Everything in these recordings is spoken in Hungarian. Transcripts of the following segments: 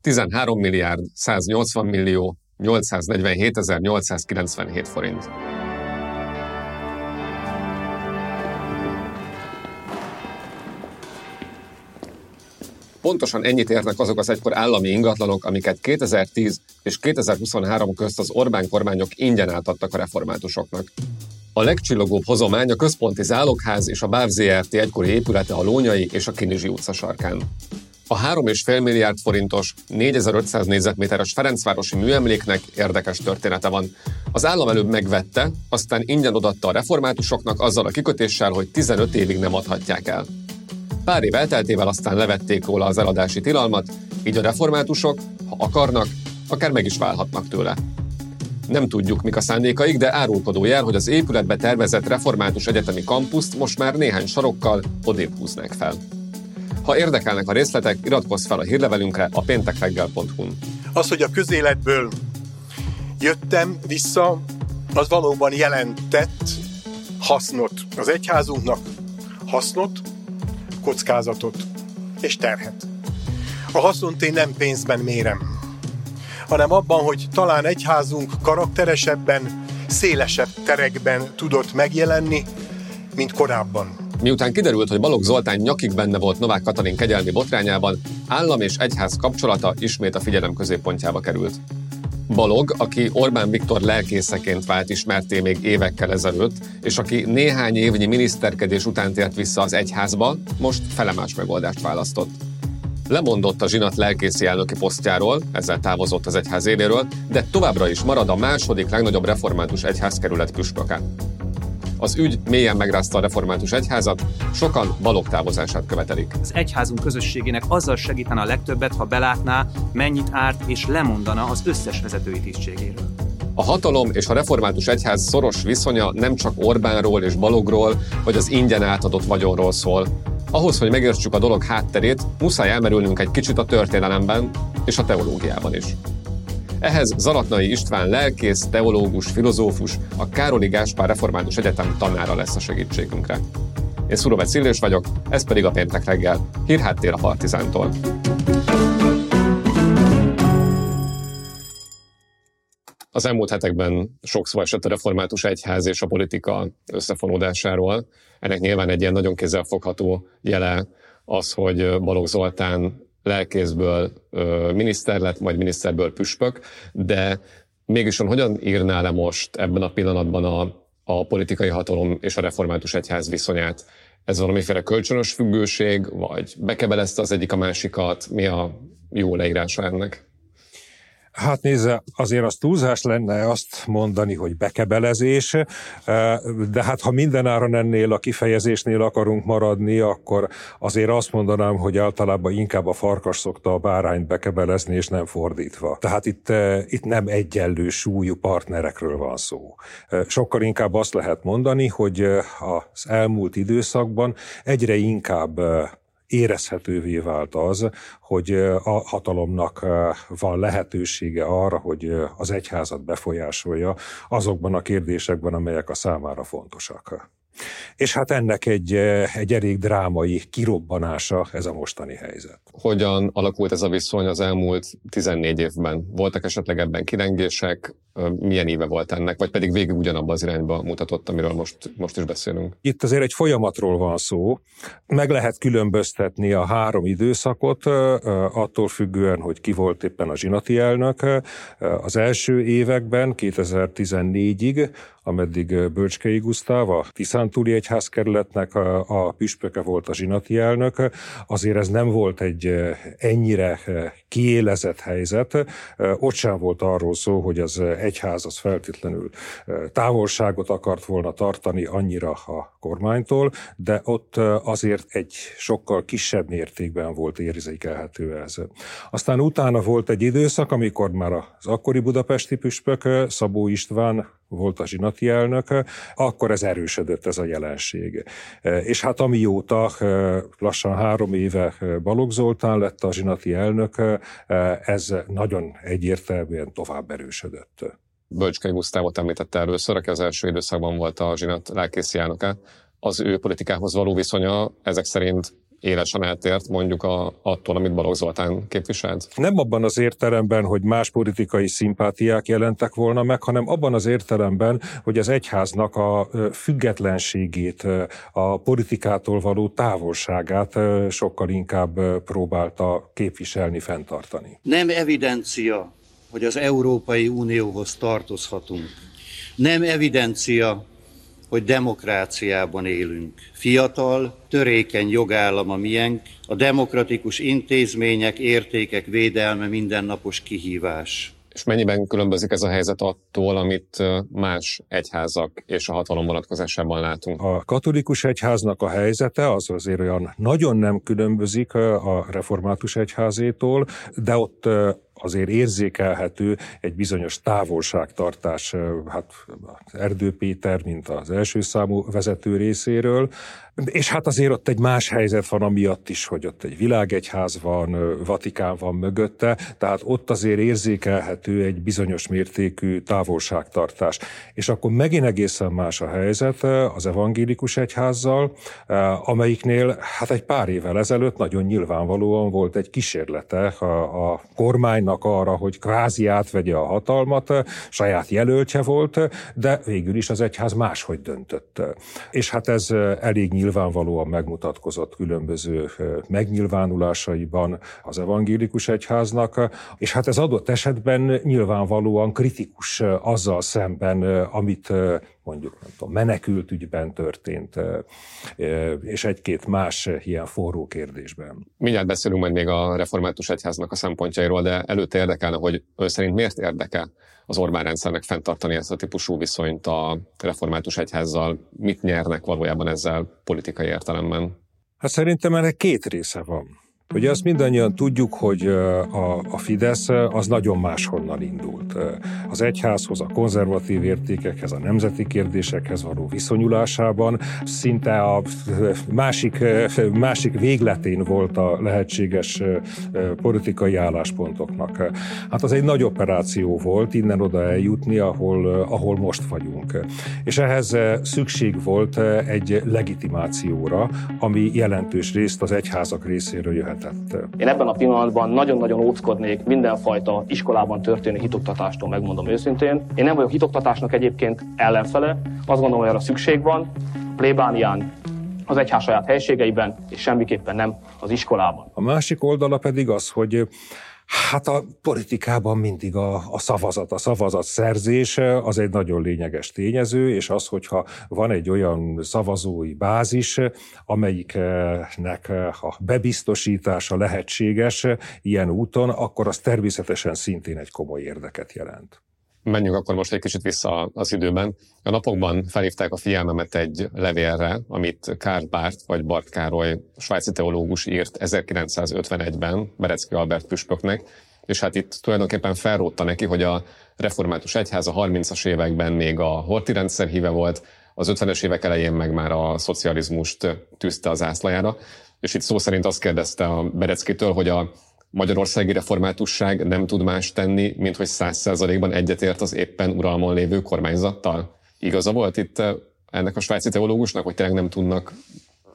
13 milliárd 180 millió 847 897 forint. Pontosan ennyit érnek azok az egykor állami ingatlanok, amiket 2010 és 2023 közt az Orbán kormányok ingyen átadtak a reformátusoknak. A legcsillogóbb hozomány a központi zálogház és a BÁV ZRT egykori épülete a Lónyai és a Kinizsi utca sarkán. A 3,5 milliárd forintos, 4500 négyzetméteres Ferencvárosi műemléknek érdekes története van. Az állam előbb megvette, aztán ingyen odatta a reformátusoknak azzal a kikötéssel, hogy 15 évig nem adhatják el. Pár év elteltével aztán levették róla az eladási tilalmat, így a reformátusok, ha akarnak, akár meg is válhatnak tőle. Nem tudjuk, mik a szándékaik, de árulkodó jel, hogy az épületbe tervezett református egyetemi kampuszt most már néhány sarokkal odébb húznák fel. Ha érdekelnek a részletek, iratkozz fel a hírlevelünkre a péntekreggel.hu-n. Az, hogy a közéletből jöttem vissza, az valóban jelentett hasznot az egyházunknak, hasznot, kockázatot és terhet. A haszont én nem pénzben mérem, hanem abban, hogy talán egyházunk karakteresebben, szélesebb terekben tudott megjelenni, mint korábban. Miután kiderült, hogy Balogh Zoltán nyakig benne volt Novák Katalin kegyelmi botrányában, állam és egyház kapcsolata ismét a figyelem középpontjába került. Balog, aki Orbán Viktor lelkészeként vált ismerté még évekkel ezelőtt, és aki néhány évnyi miniszterkedés után tért vissza az egyházba, most felemás megoldást választott. Lemondott a zsinat lelkészi elnöki posztjáról, ezzel távozott az egyház éléről, de továbbra is marad a második legnagyobb református egyházkerület püspöke. Az ügy mélyen megrázta a református egyházat, sokan balog távozását követelik. Az egyházunk közösségének azzal segítene a legtöbbet, ha belátná, mennyit árt és lemondana az összes vezetői tisztségéről. A hatalom és a református egyház szoros viszonya nem csak Orbánról és Balogról, vagy az ingyen átadott vagyonról szól. Ahhoz, hogy megértsük a dolog hátterét, muszáj elmerülnünk egy kicsit a történelemben és a teológiában is. Ehhez Zalatnai István lelkész, teológus, filozófus, a Károli Gáspár Református Egyetem tanára lesz a segítségünkre. Én Szurovec Szillős vagyok, ez pedig a péntek reggel. Hírháttér a Partizántól. Az elmúlt hetekben sok szó esett a református egyház és a politika összefonódásáról. Ennek nyilván egy ilyen nagyon kézzelfogható jele az, hogy Balogh Zoltán lelkészből miniszter lett, majd miniszterből püspök, de mégis hogyan írná le most ebben a pillanatban a, a politikai hatalom és a református egyház viszonyát? Ez valamiféle kölcsönös függőség, vagy bekebelezte az egyik a másikat? Mi a jó leírása ennek? Hát nézze, azért az túlzás lenne azt mondani, hogy bekebelezés, eh, de hát ha mindenáron ennél a kifejezésnél akarunk maradni, akkor azért azt mondanám, hogy általában inkább a farkas szokta a bárányt bekebelezni, és nem fordítva. Tehát itt, eh, itt nem egyenlő súlyú partnerekről van szó. Eh, sokkal inkább azt lehet mondani, hogy az elmúlt időszakban egyre inkább érezhetővé vált az, hogy a hatalomnak van lehetősége arra, hogy az egyházat befolyásolja azokban a kérdésekben, amelyek a számára fontosak. És hát ennek egy, egy elég drámai kirobbanása ez a mostani helyzet. Hogyan alakult ez a viszony az elmúlt 14 évben? Voltak esetleg ebben kilengések? Milyen éve volt ennek? Vagy pedig végig ugyanabban az irányba mutatott, amiről most, most is beszélünk? Itt azért egy folyamatról van szó. Meg lehet különböztetni a három időszakot, attól függően, hogy ki volt éppen a zsinati elnök. Az első években, 2014-ig ameddig Bölcskei Gusztáv, a Tiszántúli Egyházkerületnek a, a püspöke volt a zsinati elnök. Azért ez nem volt egy ennyire kiélezett helyzet. Ott sem volt arról szó, hogy az egyház az feltétlenül távolságot akart volna tartani annyira a kormánytól, de ott azért egy sokkal kisebb mértékben volt érzékelhető ez. Aztán utána volt egy időszak, amikor már az akkori budapesti püspök Szabó István volt a zsinati elnök, akkor ez erősödött ez a jelenség. És hát amióta lassan három éve Balogh Zoltán lett a zsinati elnök, ez nagyon egyértelműen tovább erősödött. Bölcskei Gusztávot említette először, aki az első időszakban volt a zsinat lelkészi elnöke. Az ő politikához való viszonya ezek szerint élesen eltért mondjuk a, attól, amit Balogh Zoltán képviselt? Nem abban az értelemben, hogy más politikai szimpátiák jelentek volna meg, hanem abban az értelemben, hogy az egyháznak a függetlenségét, a politikától való távolságát sokkal inkább próbálta képviselni, fenntartani. Nem evidencia, hogy az Európai Unióhoz tartozhatunk. Nem evidencia, hogy demokráciában élünk. Fiatal, törékeny jogállam a miénk, a demokratikus intézmények, értékek védelme mindennapos kihívás. És mennyiben különbözik ez a helyzet attól, amit más egyházak és a hatalom vonatkozásában látunk? A katolikus egyháznak a helyzete az azért olyan nagyon nem különbözik a református egyházétól, de ott azért érzékelhető egy bizonyos távolságtartás, hát Erdő Péter, mint az első számú vezető részéről, és hát azért ott egy más helyzet van amiatt is, hogy ott egy világegyház van, Vatikán van mögötte, tehát ott azért érzékelhető egy bizonyos mértékű távolságtartás. És akkor megint egészen más a helyzet az evangélikus egyházzal, amelyiknél hát egy pár évvel ezelőtt nagyon nyilvánvalóan volt egy kísérlete a, a kormánynak arra, hogy kvázi átvegye a hatalmat, saját jelöltje volt, de végül is az egyház máshogy döntött. És hát ez elég nyilvánvalóan megmutatkozott különböző megnyilvánulásaiban az evangélikus egyháznak, és hát ez adott esetben nyilvánvalóan kritikus azzal szemben, amit mondjuk nem tudom, menekült ügyben történt, és egy-két más ilyen forró kérdésben. Mindjárt beszélünk majd még a református egyháznak a szempontjairól, de előtte érdekelne, hogy ön szerint miért érdekel az Orbán rendszernek fenntartani ezt a típusú viszonyt a református egyházzal? Mit nyernek valójában ezzel politikai értelemben? Hát szerintem ennek két része van. Ugye azt mindannyian tudjuk, hogy a, a Fidesz az nagyon máshonnan indult. Az egyházhoz, a konzervatív értékekhez, a nemzeti kérdésekhez való viszonyulásában szinte a másik, másik végletén volt a lehetséges politikai álláspontoknak. Hát az egy nagy operáció volt innen oda eljutni, ahol, ahol most vagyunk. És ehhez szükség volt egy legitimációra, ami jelentős részt az egyházak részéről jöhet lehetett. Én ebben a pillanatban nagyon-nagyon óckodnék mindenfajta iskolában történő hitoktatástól, megmondom őszintén. Én nem vagyok hitoktatásnak egyébként ellenfele, azt gondolom, hogy arra szükség van. Plébánián, az egyház saját helységeiben, és semmiképpen nem az iskolában. A másik oldala pedig az, hogy Hát a politikában mindig a, a szavazat, a szavazat szerzése az egy nagyon lényeges tényező, és az, hogyha van egy olyan szavazói bázis, amelyiknek a bebiztosítása lehetséges ilyen úton, akkor az természetesen szintén egy komoly érdeket jelent. Menjünk akkor most egy kicsit vissza az időben. A napokban felhívták a figyelmemet egy levélre, amit Karl Barth vagy Bart Károly, svájci teológus írt 1951-ben Berecki Albert püspöknek, és hát itt tulajdonképpen felrótta neki, hogy a református egyház a 30-as években még a horti rendszer híve volt, az 50-es évek elején meg már a szocializmust tűzte az ászlajára, és itt szó szerint azt kérdezte a Bereckitől, hogy a magyarországi reformátusság nem tud más tenni, mint hogy száz százalékban egyetért az éppen uralmon lévő kormányzattal? Igaza volt itt eh, ennek a svájci teológusnak, hogy tényleg nem tudnak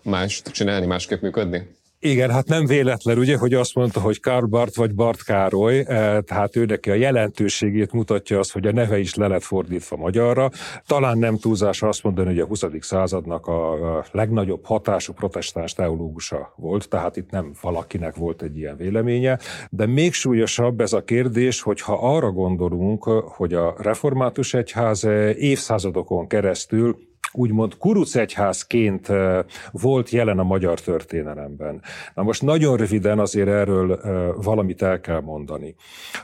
mást csinálni, másképp működni? Igen, hát nem véletlen, ugye, hogy azt mondta, hogy Karl Barth vagy Bart Károly, eh, tehát ő neki a jelentőségét mutatja az, hogy a neve is le lett fordítva magyarra. Talán nem túlzás azt mondani, hogy a 20. századnak a legnagyobb hatású protestáns teológusa volt, tehát itt nem valakinek volt egy ilyen véleménye, de még súlyosabb ez a kérdés, hogyha arra gondolunk, hogy a református egyház évszázadokon keresztül úgymond kurucegyházként volt jelen a magyar történelemben. Na most nagyon röviden azért erről valamit el kell mondani.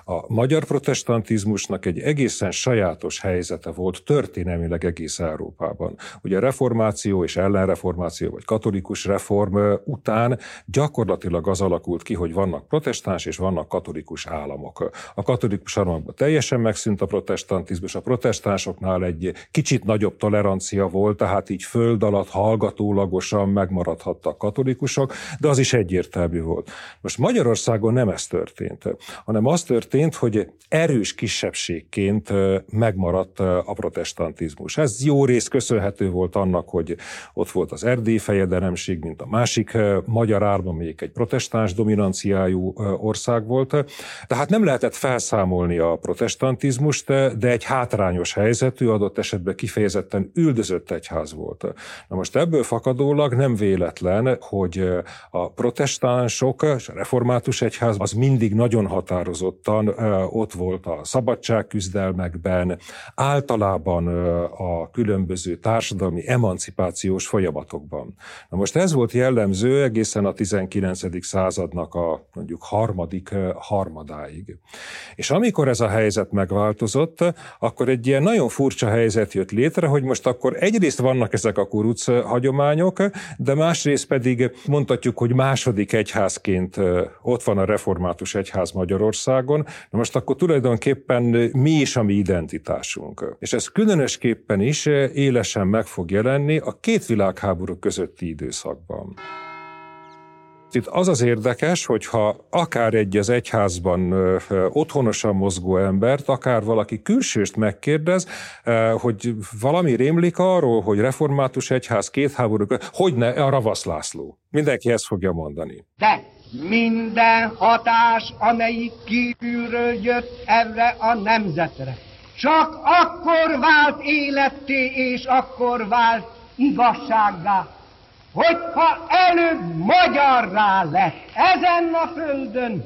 A magyar protestantizmusnak egy egészen sajátos helyzete volt történelmileg egész Európában. Ugye reformáció és ellenreformáció, vagy katolikus reform után gyakorlatilag az alakult ki, hogy vannak protestáns és vannak katolikus államok. A katolikus államokban teljesen megszűnt a protestantizmus, a protestánsoknál egy kicsit nagyobb tolerancia volt, volt, tehát így föld alatt hallgatólagosan megmaradhattak katolikusok, de az is egyértelmű volt. Most Magyarországon nem ez történt, hanem az történt, hogy erős kisebbségként megmaradt a protestantizmus. Ez jó rész köszönhető volt annak, hogy ott volt az erdély fejedelemség, mint a másik magyar árma, még egy protestáns dominanciájú ország volt. Tehát nem lehetett felszámolni a protestantizmust, de egy hátrányos helyzetű, adott esetben kifejezetten üldözött egyház volt. Na most ebből fakadólag nem véletlen, hogy a protestánsok, a református egyház az mindig nagyon határozottan ott volt a szabadságküzdelmekben, általában a különböző társadalmi emancipációs folyamatokban. Na most ez volt jellemző egészen a 19. századnak a mondjuk harmadik harmadáig. És amikor ez a helyzet megváltozott, akkor egy ilyen nagyon furcsa helyzet jött létre, hogy most akkor egyrészt vannak ezek a kuruc hagyományok, de másrészt pedig mondhatjuk, hogy második egyházként ott van a református egyház Magyarországon. Na most akkor tulajdonképpen mi is a mi identitásunk. És ez különösképpen is élesen meg fog jelenni a két világháború közötti időszakban. Itt az az érdekes, hogyha akár egy az egyházban otthonosan mozgó embert, akár valaki külsőst megkérdez, hogy valami rémlik arról, hogy református egyház két háború, hogy ne, a Ravasz László. Mindenki ezt fogja mondani. De minden hatás, amelyik kívülről jött erre a nemzetre, csak akkor vált életté, és akkor vált igazsággá, hogyha előbb magyarrá lett ezen a földön,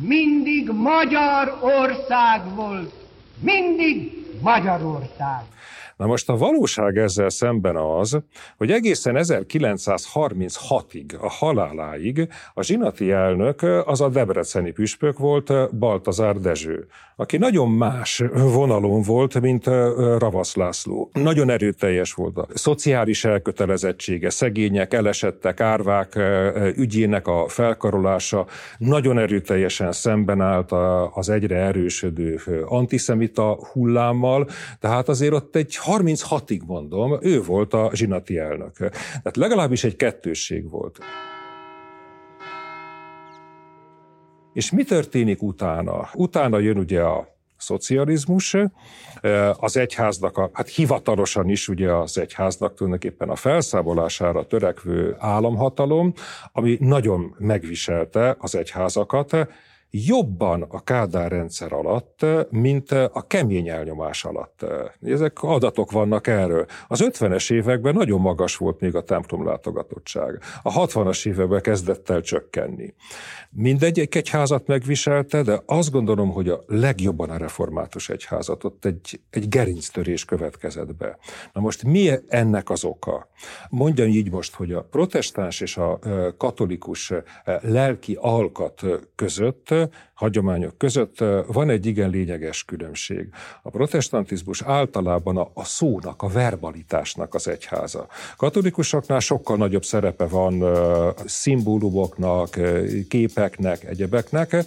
mindig magyar ország volt, mindig Magyarország. Na most a valóság ezzel szemben az, hogy egészen 1936-ig, a haláláig a zsinati elnök az a debreceni püspök volt Baltazár Dezső, aki nagyon más vonalon volt, mint Ravasz László. Nagyon erőteljes volt a szociális elkötelezettsége, szegények, elesettek, árvák ügyének a felkarolása, nagyon erőteljesen szemben állt az egyre erősödő antiszemita hullámmal, tehát azért ott egy 36-ig mondom, ő volt a zsinati elnök. Tehát legalábbis egy kettősség volt. És mi történik utána? Utána jön ugye a szocializmus, az egyháznak, a, hát hivatalosan is ugye az egyháznak tulajdonképpen a felszámolására törekvő államhatalom, ami nagyon megviselte az egyházakat, jobban a Kádár rendszer alatt, mint a kemény elnyomás alatt. Ezek adatok vannak erről. Az 50-es években nagyon magas volt még a templom látogatottság. A 60-as években kezdett el csökkenni. Mindegy egy egyházat megviselte, de azt gondolom, hogy a legjobban a református egyházat ott egy, egy gerinctörés következett be. Na most mi ennek az oka? Mondjam így most, hogy a protestáns és a katolikus lelki alkat között hagyományok között van egy igen lényeges különbség. A protestantizmus általában a, a szónak, a verbalitásnak az egyháza. Katolikusoknál sokkal nagyobb szerepe van szimbólumoknak, képeknek, egyebeknek,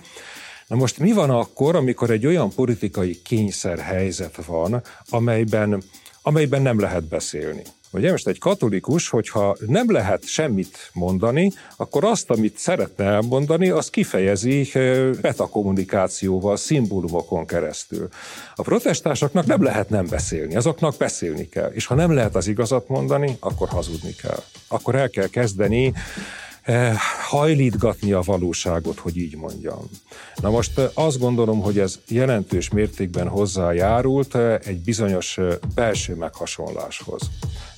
Na most mi van akkor, amikor egy olyan politikai kényszer helyzet van, amelyben, amelyben nem lehet beszélni? Ugye most egy katolikus, hogyha nem lehet semmit mondani, akkor azt, amit szeretne elmondani, azt kifejezi betakommunikációval, szimbólumokon keresztül. A protestánsoknak nem lehet nem beszélni, azoknak beszélni kell. És ha nem lehet az igazat mondani, akkor hazudni kell. Akkor el kell kezdeni hajlítgatni a valóságot, hogy így mondjam. Na most azt gondolom, hogy ez jelentős mértékben hozzájárult egy bizonyos belső meghasonláshoz.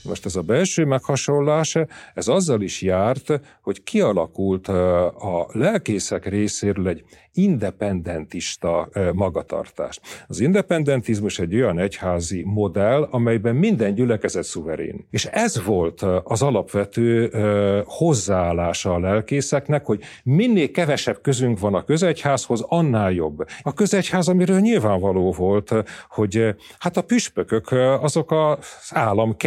Most ez a belső meghasonlás, ez azzal is járt, hogy kialakult a lelkészek részéről egy independentista magatartást. Az independentizmus egy olyan egyházi modell, amelyben minden gyülekezet szuverén. És ez volt az alapvető hozzáállása a lelkészeknek, hogy minél kevesebb közünk van a közegyházhoz, annál jobb. A közegyház, amiről nyilvánvaló volt, hogy hát a püspökök azok az állam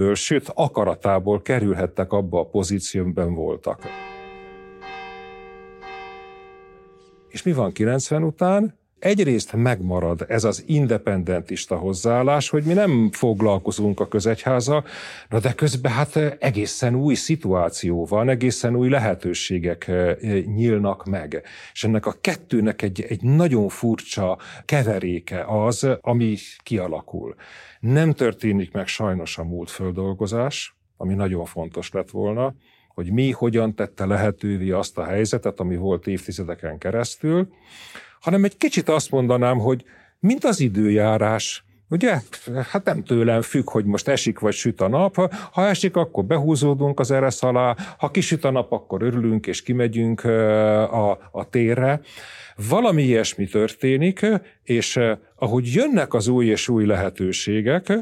kegyéből, sőt akaratából kerülhettek abba a pozícióban voltak. És mi van 90 után? Egyrészt megmarad ez az independentista hozzáállás, hogy mi nem foglalkozunk a közegyháza, de közben hát egészen új szituáció van, egészen új lehetőségek nyílnak meg. És ennek a kettőnek egy, egy nagyon furcsa keveréke az, ami kialakul. Nem történik meg sajnos a múlt földolgozás, ami nagyon fontos lett volna, hogy mi hogyan tette lehetővé azt a helyzetet, ami volt évtizedeken keresztül, hanem egy kicsit azt mondanám, hogy mint az időjárás, Ugye? Hát nem tőlem függ, hogy most esik vagy süt a nap. Ha esik, akkor behúzódunk az eresz alá, ha kisüt a nap, akkor örülünk és kimegyünk a, a térre. Valami ilyesmi történik, és eh, ahogy jönnek az új és új lehetőségek,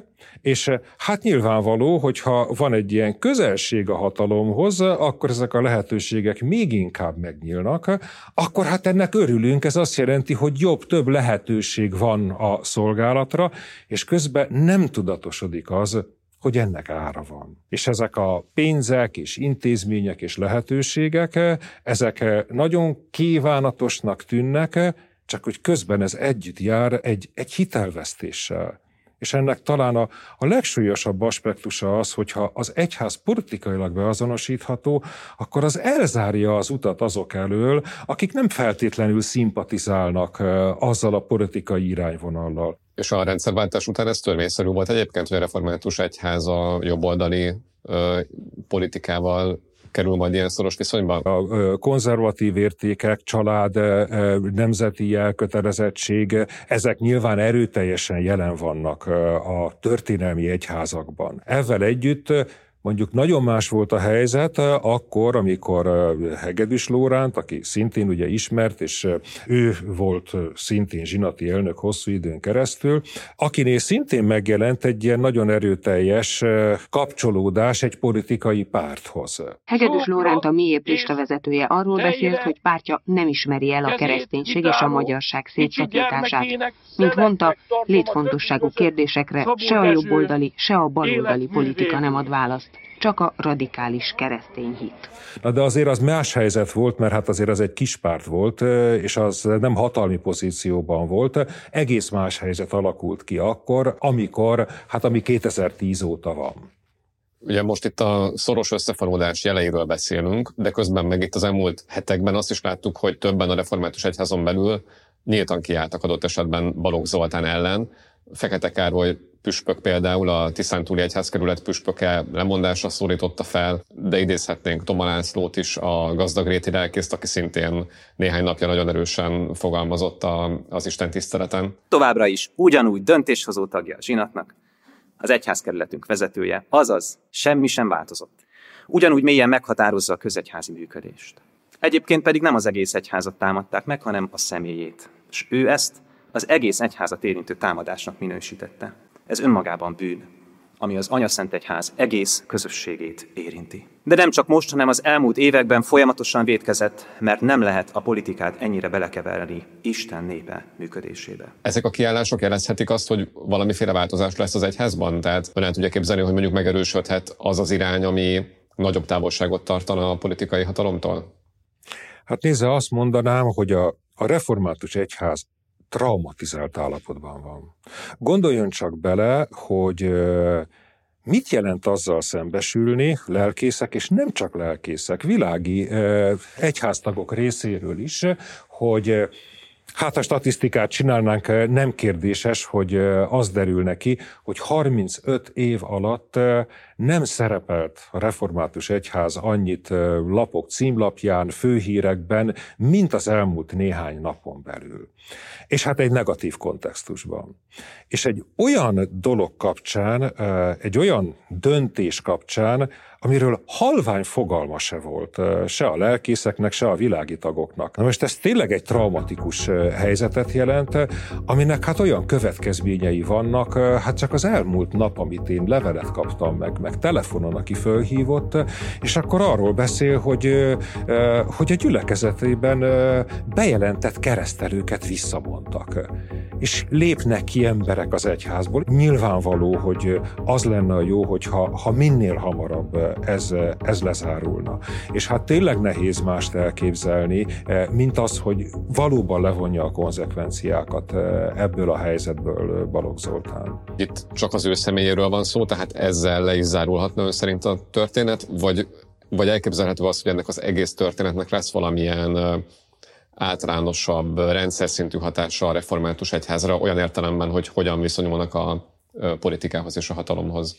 és eh, hát nyilvánvaló, hogyha van egy ilyen közelség a hatalomhoz, akkor ezek a lehetőségek még inkább megnyílnak, akkor hát ennek örülünk, ez azt jelenti, hogy jobb, több lehetőség van a szolgálatra, és közben nem tudatosodik az, hogy ennek ára van. És ezek a pénzek és intézmények és lehetőségek, ezek nagyon kívánatosnak tűnnek, csak hogy közben ez együtt jár egy, egy hitelvesztéssel. És ennek talán a, a legsúlyosabb aspektusa az, hogyha az egyház politikailag beazonosítható, akkor az elzárja az utat azok elől, akik nem feltétlenül szimpatizálnak azzal a politikai irányvonallal. És a rendszerváltás után ez törvényszerű volt egyébként, hogy a református egyház a jobboldali politikával kerül majd ilyen szoros viszonyban? A konzervatív értékek, család, nemzeti elkötelezettség, ezek nyilván erőteljesen jelen vannak a történelmi egyházakban. Ezzel együtt Mondjuk nagyon más volt a helyzet eh, akkor, amikor eh, Hegedűs Lóránt, aki szintén ugye ismert, és eh, ő volt szintén zsinati elnök hosszú időn keresztül, akinél szintén megjelent egy ilyen nagyon erőteljes kapcsolódás egy politikai párthoz. Hegedűs Lóránt a miépp lista vezetője arról beszélt, hogy pártja nem ismeri el a kereszténység és a magyarság szétszakítását. Mint mondta, létfontosságú kérdésekre se a jobboldali, se a baloldali politika nem ad választ csak a radikális keresztény hit. Na de azért az más helyzet volt, mert hát azért az egy kis párt volt, és az nem hatalmi pozícióban volt. Egész más helyzet alakult ki akkor, amikor, hát ami 2010 óta van. Ugye most itt a szoros összefonódás jeleiről beszélünk, de közben meg itt az elmúlt hetekben azt is láttuk, hogy többen a református egyházon belül nyíltan kiálltak adott esetben Balogh Zoltán ellen. Fekete Károly püspök például a Tiszántúli Egyházkerület püspöke lemondásra szólította fel, de idézhetnénk Toma Lászlót is, a gazdagréti lelkészt, aki szintén néhány napja nagyon erősen fogalmazott a, az Isten tiszteleten. Továbbra is ugyanúgy döntéshozó tagja a zsinatnak, az egyházkerületünk vezetője, azaz semmi sem változott. Ugyanúgy mélyen meghatározza a közegyházi működést. Egyébként pedig nem az egész egyházat támadták meg, hanem a személyét. És ő ezt az egész egyházat érintő támadásnak minősítette. Ez önmagában bűn, ami az Anyaszent Egyház egész közösségét érinti. De nem csak most, hanem az elmúlt években folyamatosan védkezett, mert nem lehet a politikát ennyire belekeverni Isten népe működésébe. Ezek a kiállások jelezhetik azt, hogy valamiféle változás lesz az egyházban? Tehát ön el tudja képzelni, hogy mondjuk megerősödhet az az irány, ami nagyobb távolságot tartana a politikai hatalomtól? Hát nézze, azt mondanám, hogy a, a református egyház traumatizált állapotban van. Gondoljon csak bele, hogy mit jelent azzal szembesülni lelkészek, és nem csak lelkészek, világi egyháztagok részéről is, hogy Hát a statisztikát csinálnánk, nem kérdéses, hogy az derül neki, hogy 35 év alatt nem szerepelt a református egyház annyit lapok címlapján, főhírekben, mint az elmúlt néhány napon belül. És hát egy negatív kontextusban. És egy olyan dolog kapcsán, egy olyan döntés kapcsán, amiről halvány fogalma se volt, se a lelkészeknek, se a világi tagoknak. Na most ez tényleg egy traumatikus helyzetet jelent, aminek hát olyan következményei vannak, hát csak az elmúlt nap, amit én levelet kaptam meg, meg telefonon, aki fölhívott, és akkor arról beszél, hogy, hogy a gyülekezetében bejelentett keresztelőket visszamondtak. és lépnek ki emberek az egyházból. Nyilvánvaló, hogy az lenne a jó, hogyha ha minél hamarabb ez, ez lezárulna. És hát tényleg nehéz mást elképzelni, mint az, hogy valóban levonja a konzekvenciákat ebből a helyzetből Balogh Zoltán. Itt csak az ő személyéről van szó, tehát ezzel le is zárulhatna ön szerint a történet, vagy, vagy elképzelhető az, hogy ennek az egész történetnek lesz valamilyen általánosabb, rendszer szintű hatása a református egyházra, olyan értelemben, hogy hogyan viszonyulnak a politikához és a hatalomhoz.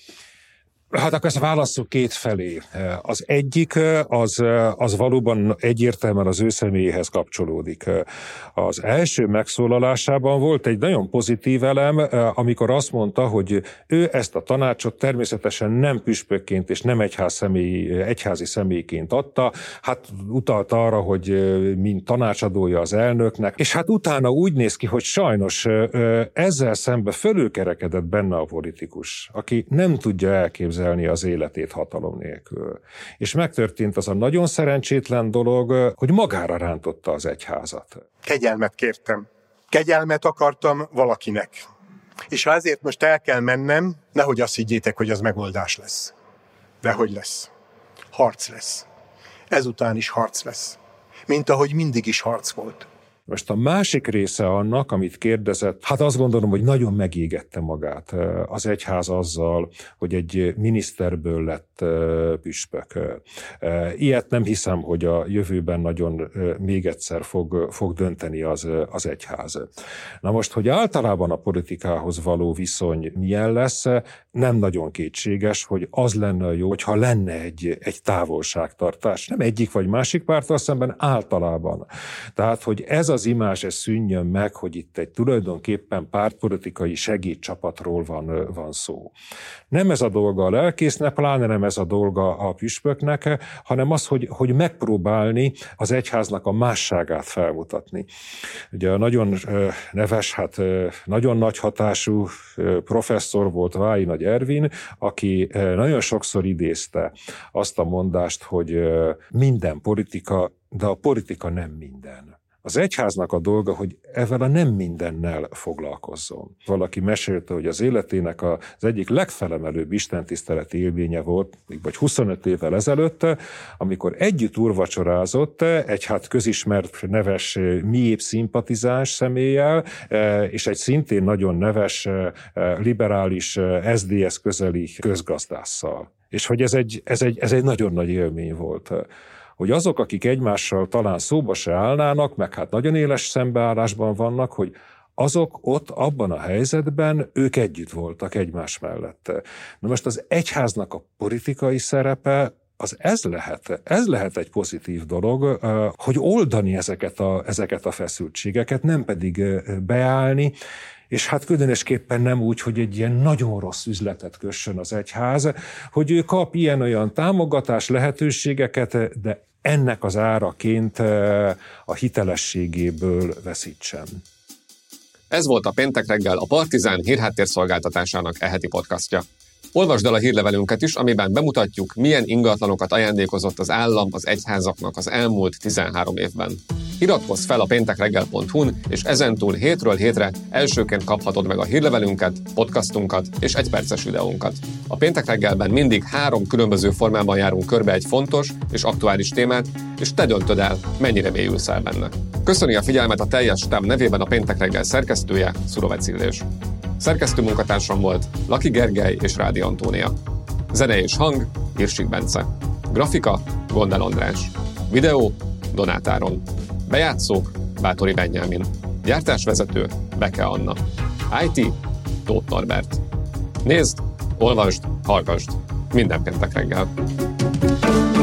Hát akkor ezt válasszuk két felé. Az egyik az, az valóban egyértelműen az ő személyéhez kapcsolódik. Az első megszólalásában volt egy nagyon pozitív elem, amikor azt mondta, hogy ő ezt a tanácsot természetesen nem püspökként és nem egyház személy, egyházi személyként adta, hát utalta arra, hogy mint tanácsadója az elnöknek, és hát utána úgy néz ki, hogy sajnos ezzel szembe fölülkerekedett benne a politikus, aki nem tudja elképzelni, elképzelni az életét hatalom nélkül. És megtörtént az a nagyon szerencsétlen dolog, hogy magára rántotta az egyházat. Kegyelmet kértem. Kegyelmet akartam valakinek. És ha ezért most el kell mennem, nehogy azt higgyétek, hogy az megoldás lesz. De hogy lesz? Harc lesz. Ezután is harc lesz. Mint ahogy mindig is harc volt. Most a másik része annak, amit kérdezett, hát azt gondolom, hogy nagyon megégette magát az egyház azzal, hogy egy miniszterből lett püspök. Ilyet nem hiszem, hogy a jövőben nagyon még egyszer fog, fog dönteni az, az egyház. Na most, hogy általában a politikához való viszony milyen lesz, nem nagyon kétséges, hogy az lenne jó, hogyha lenne egy, egy távolságtartás. Nem egyik vagy másik párttal szemben, általában. Tehát, hogy ez az imázs ez szűnjön meg, hogy itt egy tulajdonképpen pártpolitikai segédcsapatról van, van szó. Nem ez a dolga a lelkésznek, pláne nem ez a dolga a püspöknek, hanem az, hogy, hogy megpróbálni az egyháznak a másságát felmutatni. Ugye a nagyon neves, hát nagyon nagy hatású professzor volt Vályi Nagy Ervin, aki nagyon sokszor idézte azt a mondást, hogy minden politika, de a politika nem minden. Az egyháznak a dolga, hogy ezzel a nem mindennel foglalkozzon. Valaki mesélte, hogy az életének az egyik legfelemelőbb istentiszteleti élménye volt, vagy 25 évvel ezelőtt, amikor együtt úrvacsorázott egy hát közismert neves miép szimpatizáns személlyel, és egy szintén nagyon neves liberális SDS közeli közgazdásszal. És hogy ez egy, ez egy, ez egy nagyon nagy élmény volt hogy azok, akik egymással talán szóba se állnának, meg hát nagyon éles szembeállásban vannak, hogy azok ott abban a helyzetben ők együtt voltak egymás mellett. Na most az egyháznak a politikai szerepe az ez lehet, ez lehet egy pozitív dolog, hogy oldani ezeket a, ezeket a feszültségeket, nem pedig beállni, és hát különösképpen nem úgy, hogy egy ilyen nagyon rossz üzletet kössön az egyház, hogy ő kap ilyen-olyan támogatás lehetőségeket, de ennek az áraként a hitelességéből veszítsen. Ez volt a péntek reggel a Partizán hírháttérszolgáltatásának eheti podcastja. Olvasd el a hírlevelünket is, amiben bemutatjuk, milyen ingatlanokat ajándékozott az állam az egyházaknak az elmúlt 13 évben. Iratkozz fel a péntekreggel.hu-n, és ezentúl hétről hétre elsőként kaphatod meg a hírlevelünket, podcastunkat és egy perces videónkat. A péntek reggelben mindig három különböző formában járunk körbe egy fontos és aktuális témát, és te döntöd el, mennyire mélyülsz el benne. Köszöni a figyelmet a teljes tám nevében a péntek reggel szerkesztője, Szurovec Illés. Szerkesztő munkatársam volt Laki Gergely és Rádi Antónia. Zene és hang, Irsik Bence. Grafika, Gondel András. Videó, Donátáron. Bejátszók, Bátori Benyámin. Gyártásvezető, Beke Anna. IT, Tóth Norbert. Nézd, olvasd, hallgasd. Minden péntek reggel. thank you